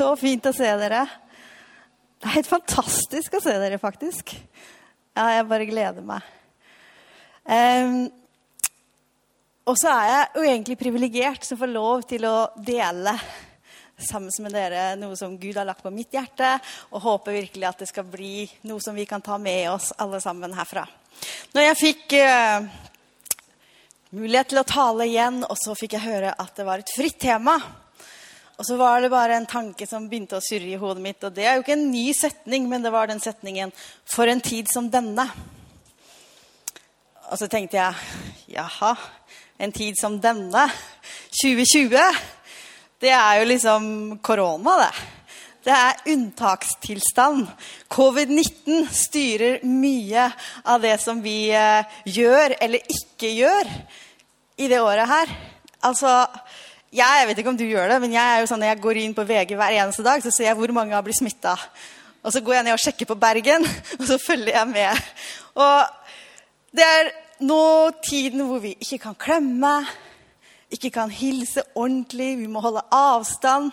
Så fint å se dere. Det er helt fantastisk å se dere, faktisk. Ja, jeg bare gleder meg. Um, og så er jeg jo egentlig privilegert som får lov til å dele sammen med dere noe som Gud har lagt på mitt hjerte, og håper virkelig at det skal bli noe som vi kan ta med oss alle sammen herfra. Når jeg fikk uh, mulighet til å tale igjen, og så fikk jeg høre at det var et fritt tema. Og så var det bare en tanke som begynte å surre i hodet mitt. Og det er jo ikke en ny setning, men det var den setningen 'For en tid som denne'. Og så tenkte jeg jaha, en tid som denne, 2020, det er jo liksom korona, det. Det er unntakstilstand. Covid-19 styrer mye av det som vi eh, gjør eller ikke gjør i det året her. Altså, jeg vet ikke om du gjør det, men jeg er jo sånn, jeg går inn på VG hver eneste dag, så ser jeg hvor mange har blitt smitta. Og så går jeg ned og sjekker på Bergen, og så følger jeg med. Og det er nå tiden hvor vi ikke kan klemme, ikke kan hilse ordentlig, vi må holde avstand.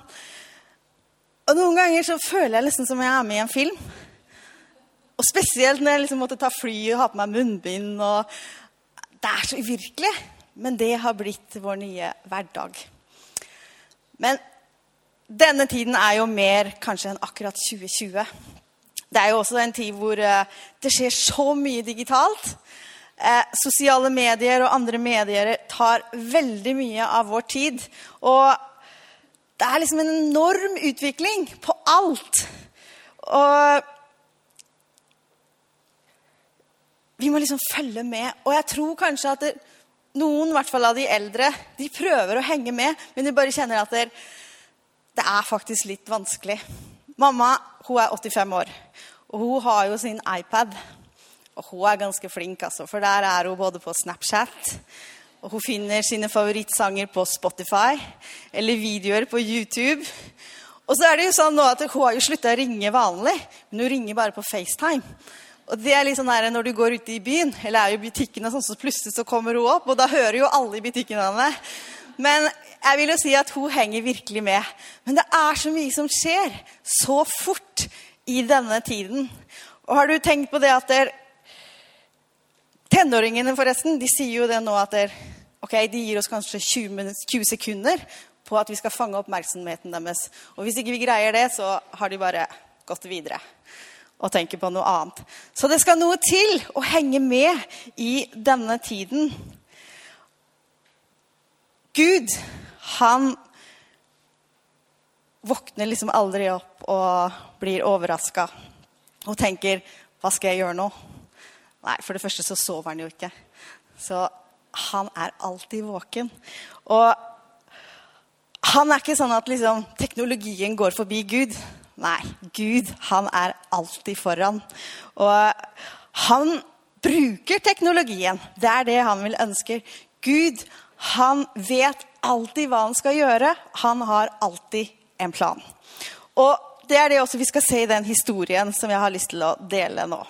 Og noen ganger så føler jeg nesten som jeg er med i en film. Og spesielt når jeg liksom måtte ta fly og ha på meg munnbind. og Det er så uvirkelig. Men det har blitt vår nye hverdag. Men denne tiden er jo mer kanskje enn akkurat 2020. Det er jo også en tid hvor eh, det skjer så mye digitalt. Eh, sosiale medier og andre medier tar veldig mye av vår tid. Og det er liksom en enorm utvikling på alt. Og vi må liksom følge med. Og jeg tror kanskje at det, noen, i hvert fall av de eldre, de prøver å henge med, men de bare kjenner at det, det er faktisk litt vanskelig. Mamma hun er 85 år, og hun har jo sin iPad. Og hun er ganske flink, altså, for der er hun både på Snapchat og hun finner sine favorittsanger på Spotify eller videoer på YouTube. Og så er det jo sånn nå at Hun har jo slutta å ringe vanlig, men hun ringer bare på FaceTime. Og det er litt sånn der, Når du går ute i byen, eller er jo i butikkene, sånn, så plutselig så kommer hun opp, og da hører jo alle i butikken henne. Men jeg vil jo si at hun henger virkelig med. Men det er så mye som skjer så fort i denne tiden. Og har du tenkt på det at der, Tenåringene forresten, de sier jo det nå at der, ok, de gir oss kanskje 20, 20 sekunder på at vi skal fange oppmerksomheten deres. Og hvis ikke vi greier det, så har de bare gått videre og tenker på noe annet. Så det skal noe til å henge med i denne tiden. Gud, han våkner liksom aldri opp og blir overraska og tenker 'Hva skal jeg gjøre nå?' Nei, for det første så sover han jo ikke. Så han er alltid våken. Og han er ikke sånn at liksom, teknologien går forbi Gud. Nei, Gud, han er alltid foran. Og han bruker teknologien. Det er det han vil ønske. Gud, han vet alltid hva han skal gjøre. Han har alltid en plan. Og det er det også vi skal se i den historien som jeg har lyst til å dele nå.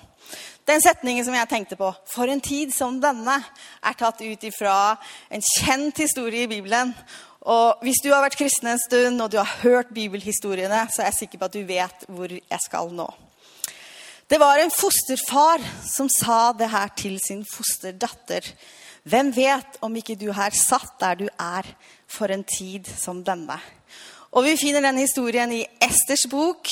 Den setningen som jeg tenkte på, 'For en tid som denne', er tatt ut ifra en kjent historie i Bibelen. Og hvis du har vært kristen en stund, og du har hørt bibelhistoriene, så er jeg sikker på at du vet hvor jeg skal nå. Det var en fosterfar som sa det her til sin fosterdatter. Hvem vet om ikke du her satt der du er for en tid som denne? Og vi finner den historien i Esters bok.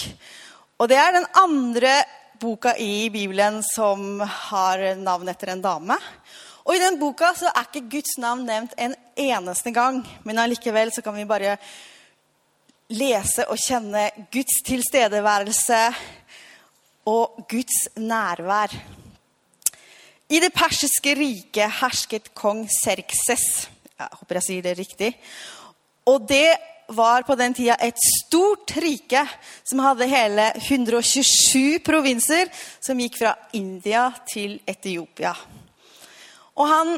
Og det er den andre boka i Bibelen som har navn etter en dame. Og i den boka så er ikke Guds navn nevnt en eneste gang. Men allikevel så kan vi bare lese og kjenne Guds tilstedeværelse og Guds nærvær. I det persiske riket hersket kong Serkses. Jeg håper jeg sier det riktig. Og det var på den tida et stort rike som hadde hele 127 provinser, som gikk fra India til Etiopia. Og han,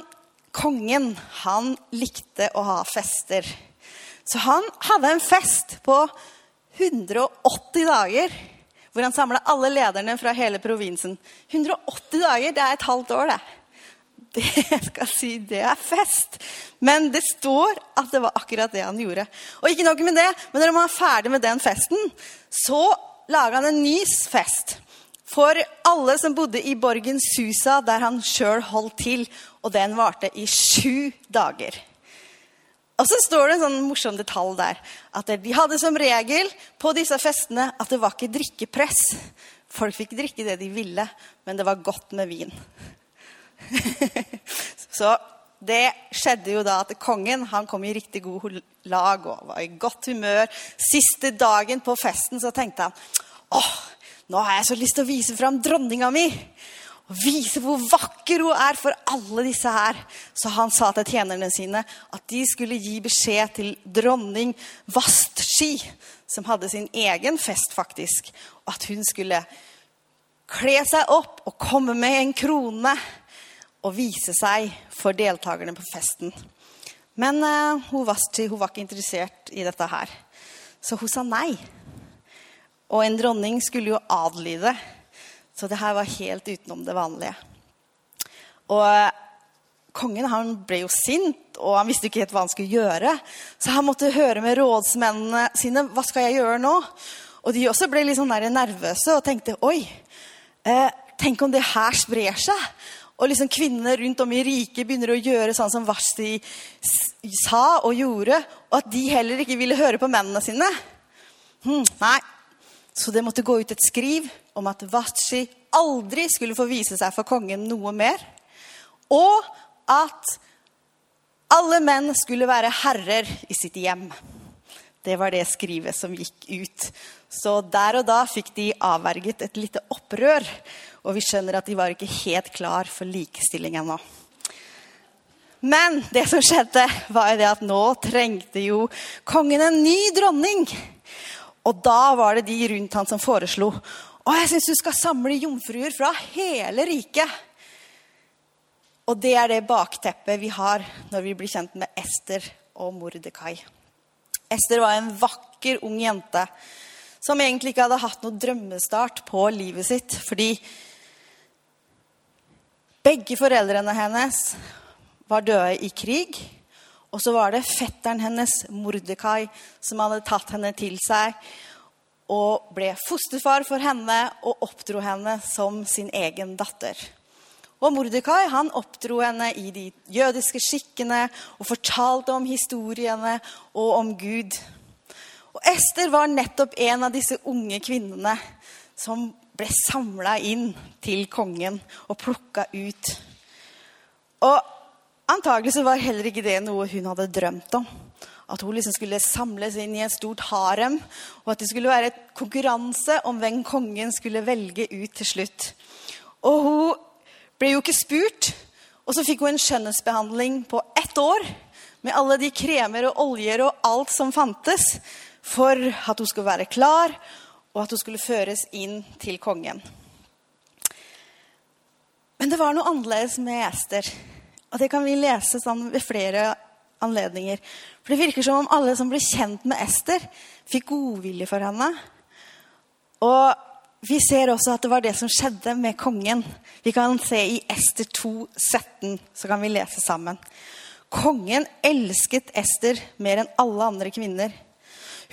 kongen, han likte å ha fester. Så han hadde en fest på 180 dager hvor han samla alle lederne fra hele provinsen. 180 dager, det er et halvt år, det. Det skal si, det er fest. Men det står at det var akkurat det han gjorde. Og ikke nok med det, men når han var ferdig med den festen, så laga han en ny fest. For alle som bodde i borgen Susa, der han sjøl holdt til. Og den varte i sju dager. Og så står det en sånn morsom detalj der. At de hadde som regel på disse festene at det var ikke drikkepress. Folk fikk drikke det de ville, men det var godt med vin. så det skjedde jo da at kongen han kom i riktig god lag og var i godt humør. Siste dagen på festen så tenkte han åh, nå har jeg så lyst til å vise fram dronninga mi og vise hvor vakker hun er for alle disse her. Så han sa til tjenerne sine at de skulle gi beskjed til dronning Vastski, som hadde sin egen fest, faktisk, og at hun skulle kle seg opp og komme med en krone og vise seg for deltakerne på festen. Men uh, hun Vastski hun var ikke interessert i dette her, så hun sa nei. Og en dronning skulle jo adlyde så det her var helt utenom det vanlige. Og eh, kongen han ble jo sint, og han visste ikke helt hva han skulle gjøre. Så han måtte høre med rådsmennene sine hva skal jeg gjøre nå. Og de også ble litt sånn nervøse og tenkte oi, eh, tenk om det her sprer seg. Og liksom kvinner rundt om i riket begynner å gjøre sånn som Vashti sa og gjorde. Og at de heller ikke ville høre på mennene sine. Hm, nei, så det måtte gå ut et skriv om at Vatshi aldri skulle få vise seg for kongen noe mer. Og at alle menn skulle være herrer i sitt hjem. Det var det skrivet som gikk ut. Så der og da fikk de avverget et lite opprør. Og vi skjønner at de var ikke helt klar for likestilling ennå. Men det som skjedde, var det at nå trengte jo kongen en ny dronning. Og da var det de rundt han som foreslo og jeg syns du skal samle jomfruer fra hele riket. Og det er det bakteppet vi har når vi blir kjent med Ester og Mordekai. Ester var en vakker, ung jente som egentlig ikke hadde hatt noe drømmestart på livet sitt. Fordi begge foreldrene hennes var døde i krig. Og så var det fetteren hennes, Mordekai, som hadde tatt henne til seg og ble fosterfar for henne og oppdro henne som sin egen datter. Og Mordekai han oppdro henne i de jødiske skikkene og fortalte om historiene og om Gud. Og Ester var nettopp en av disse unge kvinnene som ble samla inn til kongen og plukka ut. Og antagelig så var heller ikke det noe hun hadde drømt om at hun liksom skulle samles inn i et stort harem, og at det skulle være et konkurranse om hvem kongen skulle velge ut til slutt. Og hun ble jo ikke spurt, og så fikk hun en skjønnhetsbehandling på ett år med alle de kremer og oljer og alt som fantes, for at hun skulle være klar, og at hun skulle føres inn til kongen. Men det var noe annerledes med Ester. Og det kan vi lese sånn ved flere anledninger. For det virker som om alle som ble kjent med Ester, fikk godvilje for henne. Og vi ser også at det var det som skjedde med kongen. Vi kan se i Ester 2, 17, så kan vi lese sammen. Kongen elsket Ester mer enn alle andre kvinner.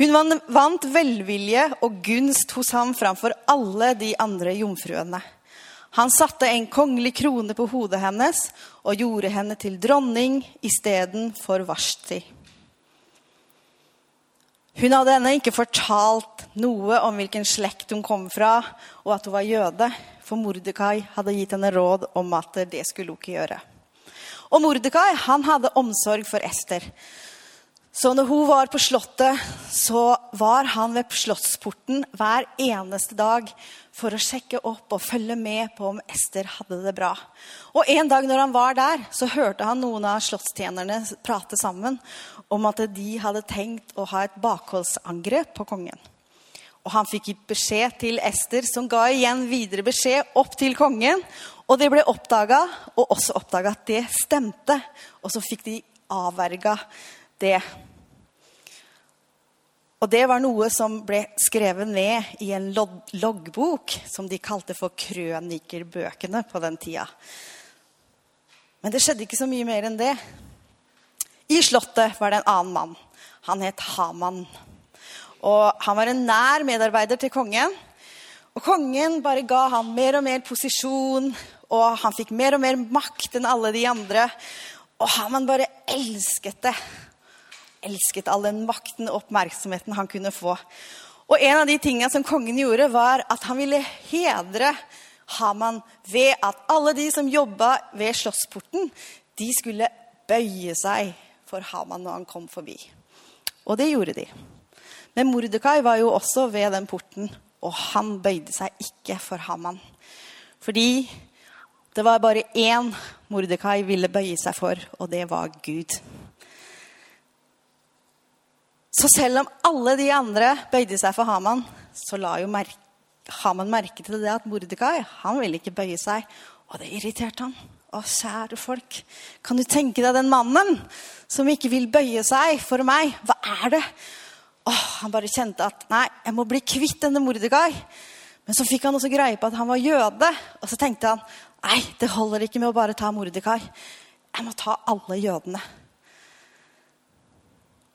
Hun vant velvilje og gunst hos ham framfor alle de andre jomfruene. Han satte en kongelig krone på hodet hennes og gjorde henne til dronning istedenfor Vashti. Hun hadde ennå ikke fortalt noe om hvilken slekt hun kom fra, og at hun var jøde, for Mordekai hadde gitt henne råd om at det skulle hun ikke gjøre. Og Mordekai hadde omsorg for Ester. Så når hun var på Slottet, så var han ved slottsporten hver eneste dag for å sjekke opp og følge med på om Ester hadde det bra. Og En dag når han var der, så hørte han noen av slottstjenerne prate sammen om at de hadde tenkt å ha et bakholdsangrep på kongen. Og han fikk beskjed til Ester, som ga igjen videre beskjed opp til kongen. Og det ble oppdaga, og også oppdaga at det stemte. Og så fikk de avverga det. Og det var noe som ble skrevet ned i en loggbok som de kalte for krønikerbøkene på den tida. Men det skjedde ikke så mye mer enn det. I Slottet var det en annen mann. Han het Haman. Og han var en nær medarbeider til kongen. Og kongen bare ga ham mer og mer posisjon, og han fikk mer og mer makt enn alle de andre. Og Haman bare elsket det elsket all den makten og oppmerksomheten han kunne få. Og en av de tingene som kongen gjorde, var at han ville hedre Haman ved at alle de som jobba ved slottsporten, de skulle bøye seg for Haman når han kom forbi. Og det gjorde de. Men Mordekai var jo også ved den porten, og han bøyde seg ikke for Haman. Fordi det var bare én Mordekai ville bøye seg for, og det var Gud. Så selv om alle de andre bøyde seg for Haman, så la jo mer Haman merke til det at Mordekai han ville ikke bøye seg. Og det irriterte han. Å, kjære folk, kan du tenke deg den mannen som ikke vil bøye seg for meg? Hva er det? Åh, han bare kjente at nei, jeg må bli kvitt denne Mordekai. Men så fikk han også greie på at han var jøde. Og så tenkte han nei, det holder ikke med å bare ta Mordekai. Jeg må ta alle jødene.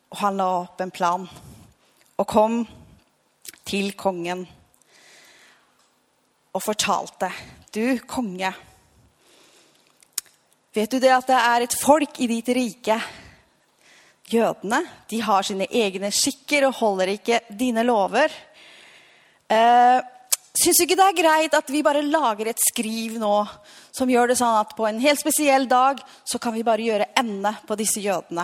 Og han la opp en plan og kom til kongen og fortalte Du, konge, vet du det at det er et folk i ditt rike? Jødene de har sine egne skikker og holder ikke dine lover. Eh, Syns du ikke det er greit at vi bare lager et skriv nå som gjør det sånn at på en helt spesiell dag så kan vi bare gjøre ende på disse jødene?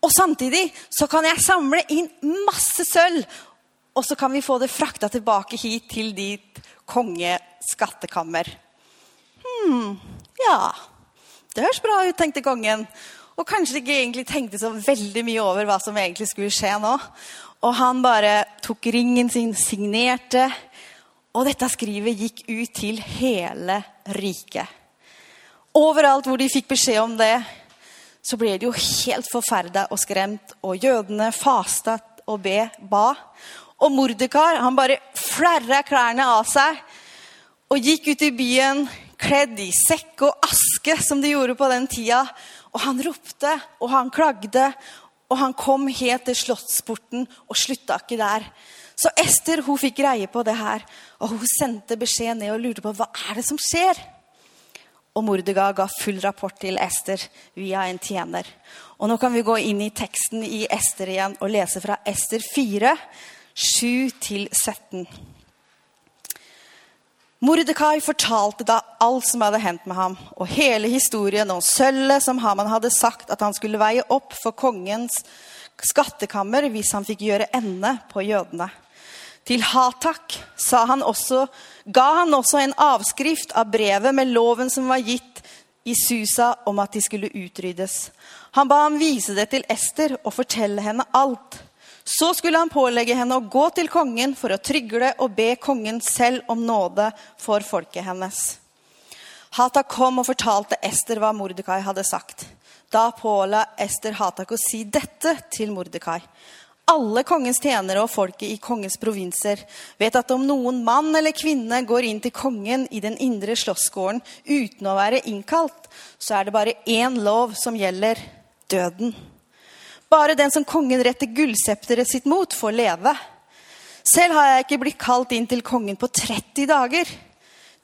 Og samtidig så kan jeg samle inn masse sølv, og så kan vi få det frakta tilbake hit til ditt kongeskattekammer. Hm, ja Det høres bra ut, tenkte kongen. Og kanskje ikke egentlig tenkte så veldig mye over hva som egentlig skulle skje nå. Og han bare tok ringen sin, signerte, og dette skrivet gikk ut til hele riket. Overalt hvor de fikk beskjed om det, så ble de jo helt forferda og skremt, og jødene fasta og be, ba. Og Mordekar han bare flerra klærne av seg og gikk ut i byen kledd i sekk og aske, som de gjorde på den tida. Og han ropte, og han klagde, og han kom helt til slottsporten og slutta ikke der. Så Ester hun fikk greie på det her, og hun sendte beskjed ned og lurte på hva er det som skjer. Og Mordega ga full rapport til Ester via en tjener. Og nå kan vi gå inn i teksten i Ester igjen og lese fra Ester 4, 7-17. Mordekai fortalte da alt som hadde hendt med ham, og hele historien om sølvet som Haman hadde sagt at han skulle veie opp for kongens skattekammer hvis han fikk gjøre ende på jødene. Til Hatak han også, ga han også en avskrift av brevet med loven som var gitt i Susa om at de skulle utryddes. Han ba ham vise det til Ester og fortelle henne alt. Så skulle han pålegge henne å gå til kongen for å trygle og be kongen selv om nåde for folket hennes. Hatak kom og fortalte Ester hva Mordekai hadde sagt. Da påla Ester Hatak å si dette til Mordekai alle kongens tjenere og folket i kongens provinser vet at om noen mann eller kvinne går inn til kongen i den indre slåssgården uten å være innkalt, så er det bare én lov som gjelder døden. Bare den som kongen retter gullsepteret sitt mot, får leve. Selv har jeg ikke blitt kalt inn til kongen på 30 dager.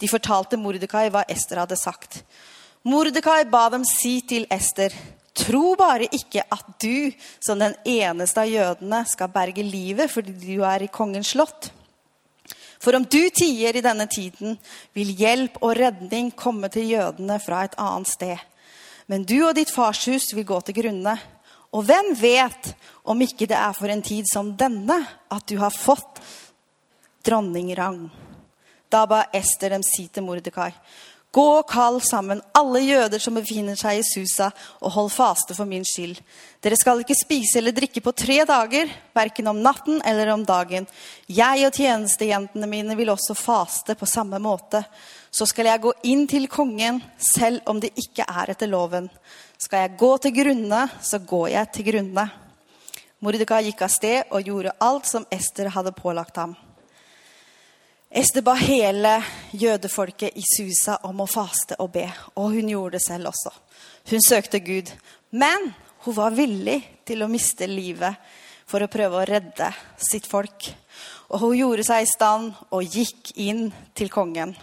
De fortalte Mordekai hva Ester hadde sagt. Mordekai ba dem si til Ester Tro bare ikke at du, som den eneste av jødene, skal berge livet fordi du er i kongens slott. For om du tier i denne tiden, vil hjelp og redning komme til jødene fra et annet sted. Men du og ditt farshus vil gå til grunne. Og hvem vet om ikke det er for en tid som denne at du har fått dronningrang? Da ba Ester dem si til Mordekai, gå og kall sammen alle jøder som befinner seg i Susa, og hold faste for min skyld. Dere skal ikke spise eller drikke på tre dager, verken om natten eller om dagen. Jeg og tjenestejentene mine vil også faste på samme måte. Så skal jeg gå inn til kongen, selv om det ikke er etter loven. Skal jeg gå til grunne, så går jeg til grunne. Mordekai gikk av sted og gjorde alt som Ester hadde pålagt ham. Ester ba hele jødefolket i Susa om å faste og be, og hun gjorde det selv også. Hun søkte Gud, men hun var villig til å miste livet for å prøve å redde sitt folk. Og hun gjorde seg i stand og gikk inn til kongen.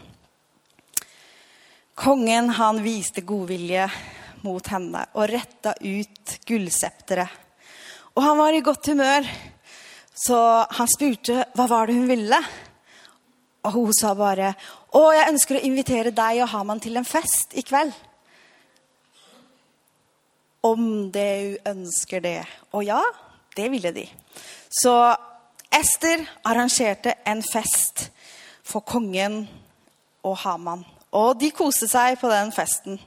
Kongen han viste godvilje mot henne og retta ut gullsepteret. Og han var i godt humør, så han spurte hva var det hun ville. Og hun sa bare, 'Å, jeg ønsker å invitere deg og Haman til en fest i kveld.' Om det hun ønsker det. Og ja, det ville de. Så Ester arrangerte en fest for kongen og Haman. Og de koste seg på den festen.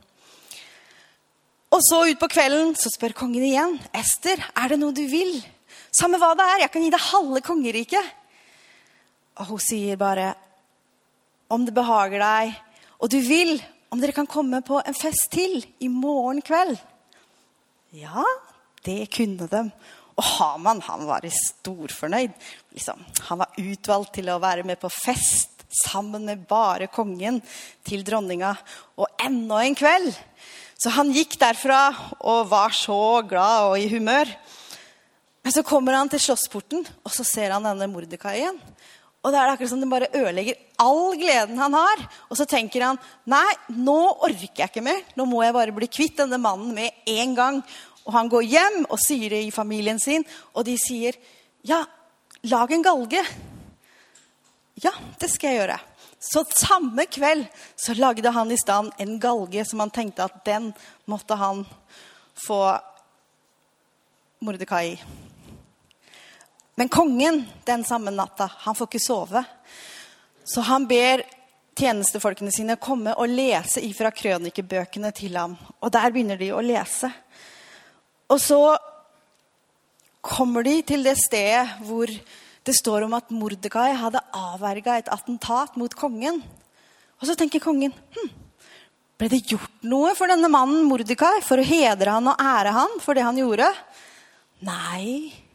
Og så utpå kvelden så spør kongen igjen. 'Ester, er det noe du vil?' 'Samme hva det er. Jeg kan gi deg halve kongeriket.' Og hun sier bare, 'Om det behager deg, og du vil, om dere kan komme på en fest til i morgen kveld.' Ja, det kunne de. Og Haman han var storfornøyd. Liksom, han var utvalgt til å være med på fest sammen med bare kongen til dronninga. Og enda en kveld så han gikk derfra og var så glad og i humør. Men så kommer han til slåssporten, og så ser han denne Mordekai igjen. Og det er akkurat som den bare ødelegger all gleden han har. Og så tenker han nei, nå orker jeg ikke mer. Nå må jeg bare bli kvitt denne mannen med en gang. Og han går hjem og sier det i familien sin, og de sier ja, lag en galge. Ja, det skal jeg gjøre. Så samme kveld så lagde han i stand en galge som han tenkte at den måtte han få Mordekai i. Men kongen den samme natta, han får ikke sove. Så han ber tjenestefolkene sine komme og lese ifra krønikebøkene til ham. Og der begynner de å lese. Og så kommer de til det stedet hvor det står om at Mordekai hadde avverga et attentat mot kongen. Og så tenker kongen hm, ble det gjort noe for denne mannen Mordekai for å hedre han og ære han for det han gjorde? Nei.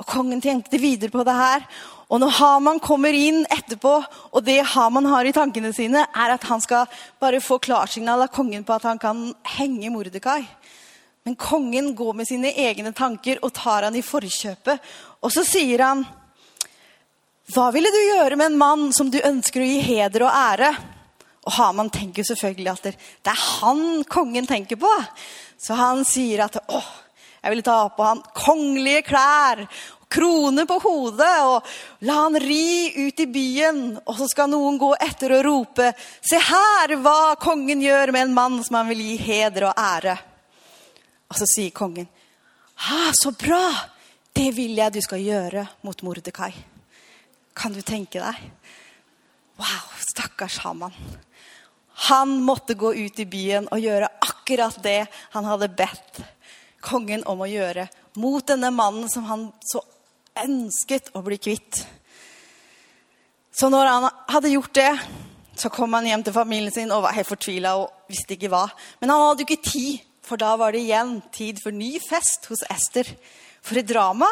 Og kongen tenkte videre på det her. Og når Haman kommer inn etterpå, og det Haman har i tankene sine, er at han skal bare få klarsignal av kongen på at han kan henge Mordekai. Men kongen går med sine egne tanker og tar han i forkjøpet. Og så sier han, 'Hva ville du gjøre med en mann som du ønsker å gi heder og ære?' Og Haman tenker selvfølgelig at det er han kongen tenker på. Så han sier at 'Å, jeg ville ta på han kongelige klær' krone på hodet og la han ri ut i byen. Og så skal noen gå etter og rope, se her hva kongen gjør med en mann som han vil gi heder og ære. Og så sier kongen, ha, så bra! Det vil jeg du skal gjøre mot Mordekai. Kan du tenke deg? Wow, stakkars Haman. Han måtte gå ut i byen og gjøre akkurat det han hadde bedt kongen om å gjøre mot denne mannen som han så ønsket å bli kvitt. Så når han hadde gjort det, så kom han hjem til familien sin og var helt fortvila og visste ikke hva. Men han hadde jo ikke tid for da var det igjen tid for ny fest hos Ester. For et drama!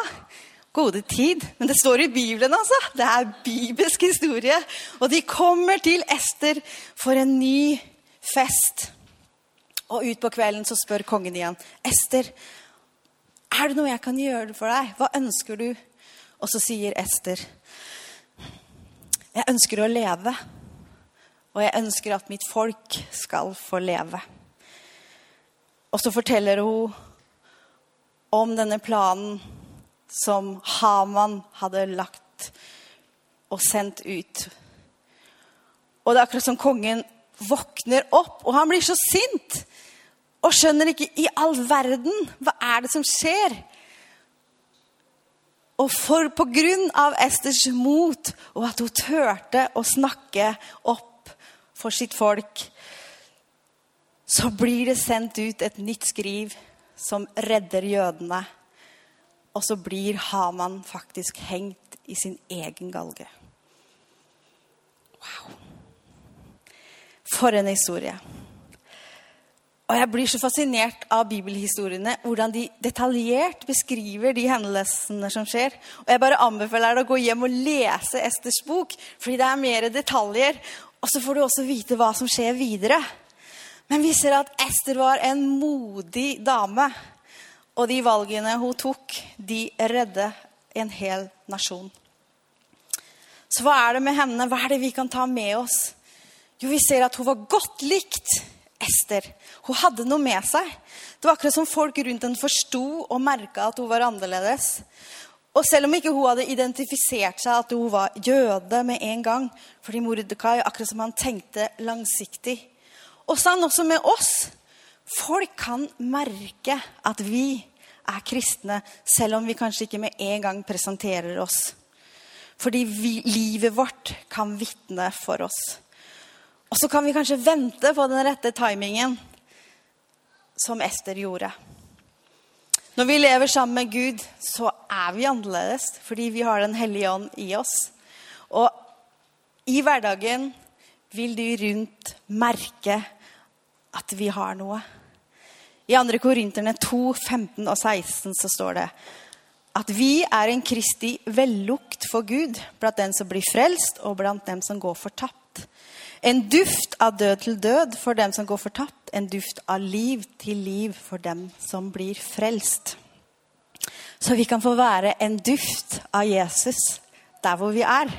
Gode tid. Men det står i Bibelen, altså. Det er bibelsk historie. Og de kommer til Ester for en ny fest. Og utpå kvelden så spør kongen igjen. Ester, er det noe jeg kan gjøre for deg? Hva ønsker du? Og så sier Ester, jeg ønsker å leve. Og jeg ønsker at mitt folk skal få leve. Og så forteller hun om denne planen som Haman hadde lagt og sendt ut. Og det er akkurat som kongen våkner opp, og han blir så sint. Og skjønner ikke i all verden hva er det som skjer. Og for på grunn av Esters mot og at hun turte å snakke opp for sitt folk, så blir det sendt ut et nytt skriv som redder jødene. Og så blir Haman faktisk hengt i sin egen galge. Wow. For en historie. Og jeg blir så fascinert av bibelhistoriene, hvordan de detaljert beskriver de hendelsene som skjer. Og jeg bare anbefaler deg å gå hjem og lese Esters bok, fordi det er mer detaljer. Og så får du også vite hva som skjer videre. Men vi ser at Ester var en modig dame. Og de valgene hun tok, de redde en hel nasjon. Så hva er det med henne? Hva er det vi kan ta med oss? Jo, vi ser at hun var godt likt Ester. Hun hadde noe med seg. Det var akkurat som folk rundt henne forsto og merka at hun var annerledes. Og selv om ikke hun hadde identifisert seg at hun var jøde med en gang, fordi Mordekai akkurat som han tenkte langsiktig. Og sånn også med oss. Folk kan merke at vi er kristne, selv om vi kanskje ikke med en gang presenterer oss. Fordi vi, livet vårt kan vitne for oss. Og så kan vi kanskje vente på den rette timingen, som Ester gjorde. Når vi lever sammen med Gud, så er vi annerledes fordi vi har Den hellige ånd i oss. Og i hverdagen vil de rundt merke at vi har noe. I 2. Korinterne 2, 15 og 16 så står det at vi er en Kristi vellukt for Gud blant den som blir frelst, og blant dem som går fortapt. En duft av død til død for dem som går fortapt. En duft av liv til liv for dem som blir frelst. Så vi kan få være en duft av Jesus der hvor vi er.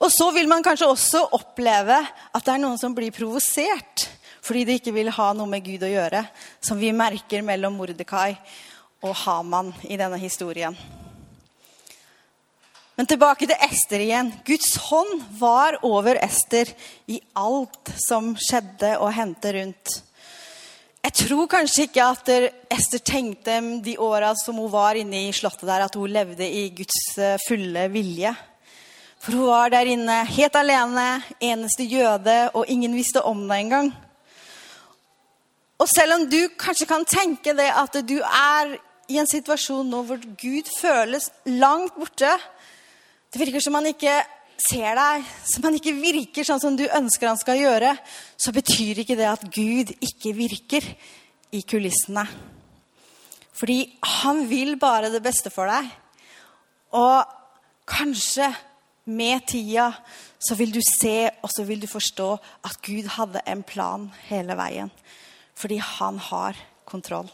Og så vil man kanskje også oppleve at det er noen som blir provosert fordi de ikke vil ha noe med Gud å gjøre, som vi merker mellom Mordekai og Haman i denne historien. Men tilbake til Ester igjen. Guds hånd var over Ester i alt som skjedde og hendte rundt. Jeg tror kanskje ikke at Ester tenkte de åra som hun var inne i slottet der, at hun levde i Guds eh, fulle vilje. For hun var der inne helt alene, eneste jøde, og ingen visste om det engang. Og selv om du kanskje kan tenke det at du er i en situasjon nå hvor Gud føles langt borte, det virker som han ikke ser deg, som han ikke virker sånn som du ønsker han skal gjøre, så betyr ikke det at Gud ikke virker i kulissene. Fordi han vil bare det beste for deg. Og kanskje med tida så vil du se og så vil du forstå at Gud hadde en plan hele veien. Fordi han har kontroll.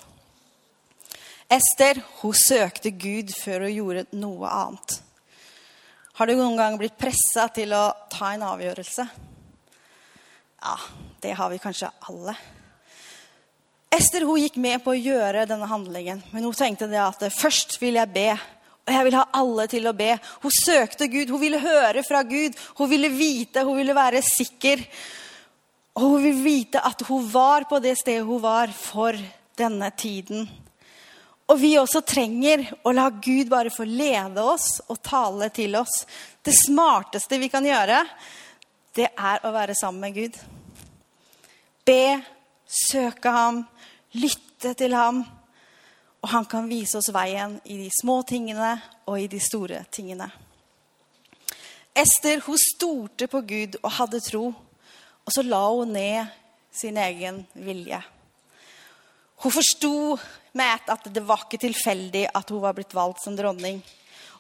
Ester hun søkte Gud før hun gjorde noe annet. Har du noen gang blitt pressa til å ta en avgjørelse? Ja, det har vi kanskje alle. Ester hun gikk med på å gjøre denne handlingen, men hun tenkte det at først vil jeg be. Og jeg vil ha alle til å be. Hun søkte Gud, hun ville høre fra Gud. Hun ville vite, hun ville være sikker. Og hun ville vite at hun var på det stedet hun var for denne tiden. Og vi også trenger å la Gud bare få lede oss og tale til oss. Det smarteste vi kan gjøre, det er å være sammen med Gud. Be, søke ham, lytte til ham. Og han kan vise oss veien i de små tingene og i de store tingene. Ester hun stolte på Gud og hadde tro. Og så la hun ned sin egen vilje. Hun forsto med at det var ikke tilfeldig at hun var blitt valgt som dronning,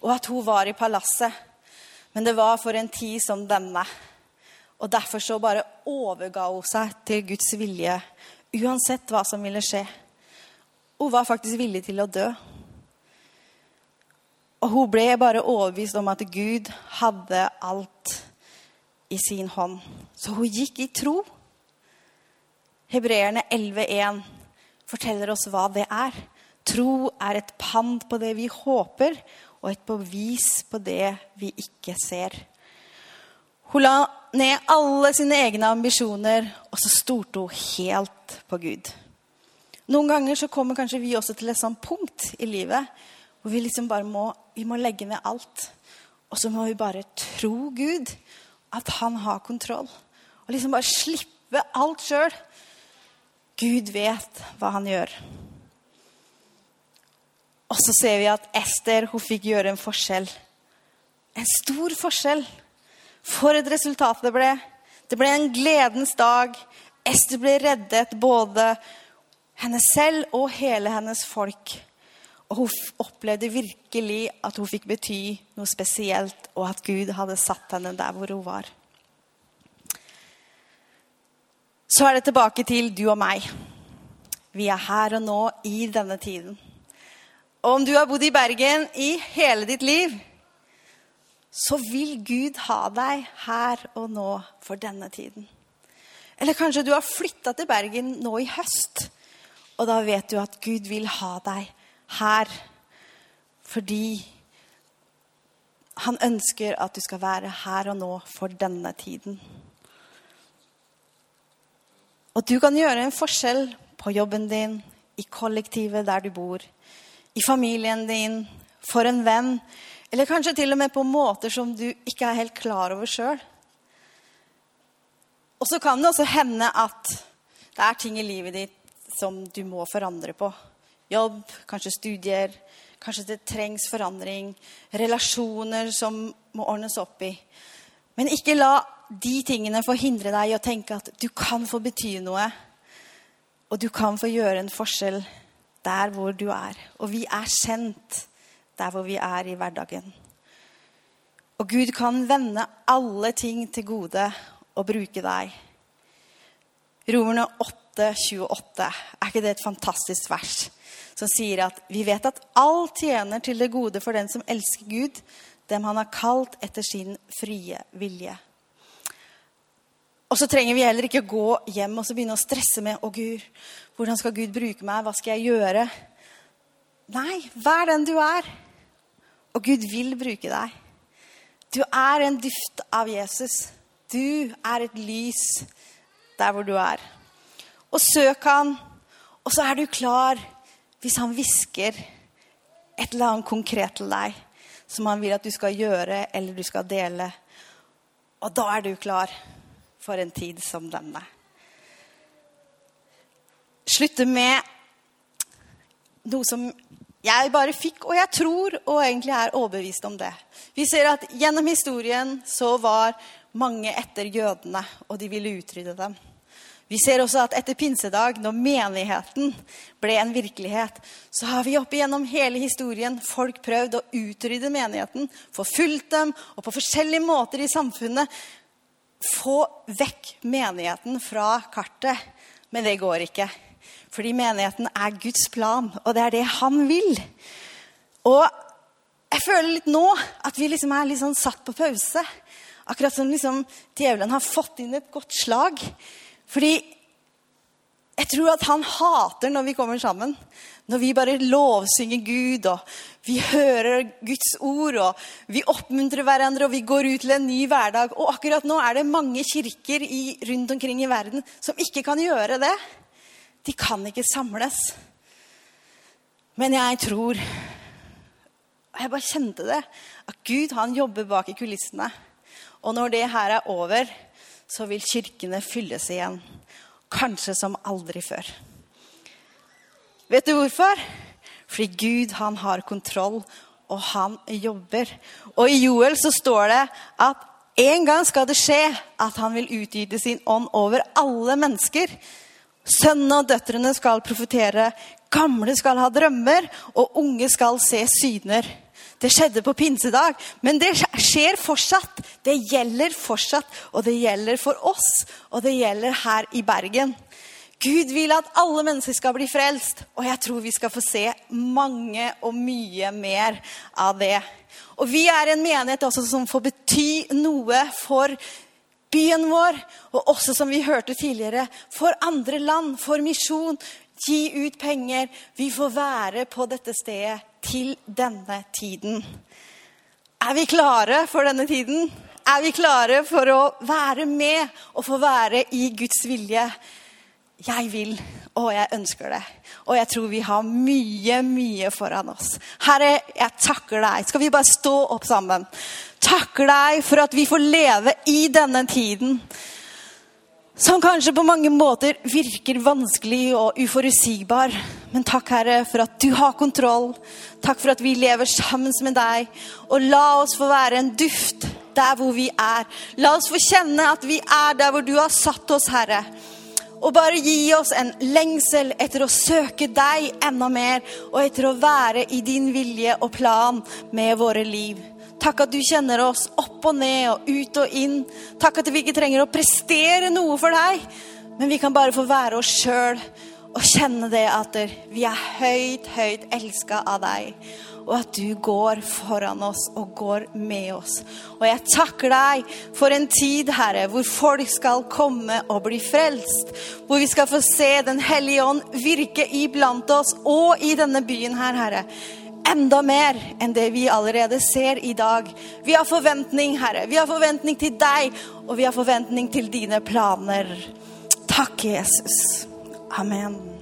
og at hun var i palasset. Men det var for en tid som denne. Og derfor så bare overga hun seg til Guds vilje, uansett hva som ville skje. Hun var faktisk villig til å dø. Og hun ble bare overbevist om at Gud hadde alt i sin hånd. Så hun gikk i tro. Hebreerne 11,1 forteller oss hva det er. Tro er et pant på det vi håper, og et bevis på det vi ikke ser. Hun la ned alle sine egne ambisjoner, og så stolte hun helt på Gud. Noen ganger så kommer kanskje vi også til et sånt punkt i livet hvor vi liksom bare må, vi må legge ned alt. Og så må vi bare tro Gud, at han har kontroll. Og liksom bare slippe alt sjøl. Gud vet hva han gjør. Og så ser vi at Ester hun fikk gjøre en forskjell. En stor forskjell. For et resultat det ble. Det ble en gledens dag. Ester ble reddet, både henne selv og hele hennes folk. Og hun opplevde virkelig at hun fikk bety noe spesielt, og at Gud hadde satt henne der hvor hun var. Så er det tilbake til du og meg. Vi er her og nå i denne tiden. Og om du har bodd i Bergen i hele ditt liv, så vil Gud ha deg her og nå for denne tiden. Eller kanskje du har flytta til Bergen nå i høst, og da vet du at Gud vil ha deg her fordi han ønsker at du skal være her og nå for denne tiden. Og du kan gjøre en forskjell på jobben din, i kollektivet der du bor, i familien din, for en venn, eller kanskje til og med på måter som du ikke er helt klar over sjøl. Og så kan det også hende at det er ting i livet ditt som du må forandre på jobb, kanskje studier. Kanskje det trengs forandring. Relasjoner som må ordnes opp i. Men ikke la de tingene får hindre deg i å tenke at du kan få bety noe. Og du kan få gjøre en forskjell der hvor du er. Og vi er kjent der hvor vi er i hverdagen. Og Gud kan vende alle ting til gode og bruke deg. Romerne 8, 28. Er ikke det et fantastisk vers? som sier at vi vet at alt tjener til det gode for den som elsker Gud, dem han har kalt etter sin frie vilje. Og så trenger vi heller ikke gå hjem og begynne å stresse med å Gud, hvordan skal Gud bruke meg, hva skal jeg gjøre? Nei, vær den du er. Og Gud vil bruke deg. Du er en duft av Jesus. Du er et lys der hvor du er. Og søk han, og så er du klar hvis han hvisker et eller annet konkret til deg som han vil at du skal gjøre eller du skal dele. Og da er du klar for en tid som denne. Slutte med noe som jeg bare fikk, og jeg tror og egentlig er overbevist om det. Vi ser at gjennom historien så var mange etter jødene, og de ville utrydde dem. Vi ser også at etter pinsedag, når menigheten ble en virkelighet, så har vi opp igjennom hele historien folk prøvd å utrydde menigheten, forfulgt dem og på forskjellige måter i samfunnet få vekk menigheten fra kartet. Men det går ikke. Fordi menigheten er Guds plan, og det er det han vil. Og jeg føler litt nå at vi liksom er litt sånn satt på pause. Akkurat som liksom djevelen har fått inn et godt slag. Fordi jeg tror at han hater når vi kommer sammen. Når vi bare lovsynger Gud, og vi hører Guds ord, og vi oppmuntrer hverandre, og vi går ut til en ny hverdag. Og akkurat nå er det mange kirker i, rundt omkring i verden som ikke kan gjøre det. De kan ikke samles. Men jeg tror og Jeg bare kjente det. At Gud han jobber bak i kulissene. Og når det her er over, så vil kirkene fylles igjen. Kanskje som aldri før. Vet du hvorfor? Fordi Gud han har kontroll, og han jobber. Og i Joel så står det at en gang skal det skje at han vil utgyte sin ånd over alle mennesker. Sønnene og døtrene skal profetere, gamle skal ha drømmer, og unge skal se syner. Det skjedde på pinsedag, men det skjer fortsatt. Det gjelder fortsatt, og det gjelder for oss, og det gjelder her i Bergen. Gud vil at alle mennesker skal bli frelst, og jeg tror vi skal få se mange og mye mer av det. Og vi er en menighet også som får bety noe for byen vår, og også, som vi hørte tidligere, for andre land, for misjon. Gi ut penger. Vi får være på dette stedet til denne tiden. Er vi klare for denne tiden? Er vi klare for å være med og få være i Guds vilje? jeg vil, og jeg ønsker det. Og jeg tror vi har mye, mye foran oss. Herre, jeg takker deg. Skal vi bare stå opp sammen? Takker deg for at vi får leve i denne tiden. Som kanskje på mange måter virker vanskelig og uforutsigbar. Men takk, Herre, for at du har kontroll. Takk for at vi lever sammen med deg. Og la oss få være en duft der hvor vi er. La oss få kjenne at vi er der hvor du har satt oss, Herre. Og bare gi oss en lengsel etter å søke deg enda mer, og etter å være i din vilje og plan med våre liv. Takk at du kjenner oss opp og ned og ut og inn. Takk at vi ikke trenger å prestere noe for deg, men vi kan bare få være oss sjøl og kjenne det at vi er høyt, høyt elska av deg og at du går foran oss og går med oss. Og jeg takker deg for en tid, Herre, hvor folk skal komme og bli frelst. Hvor vi skal få se Den hellige ånd virke iblant oss og i denne byen her, Herre. Enda mer enn det vi allerede ser i dag. Vi har forventning, Herre. Vi har forventning til deg, og vi har forventning til dine planer. Takk, Jesus. Amen.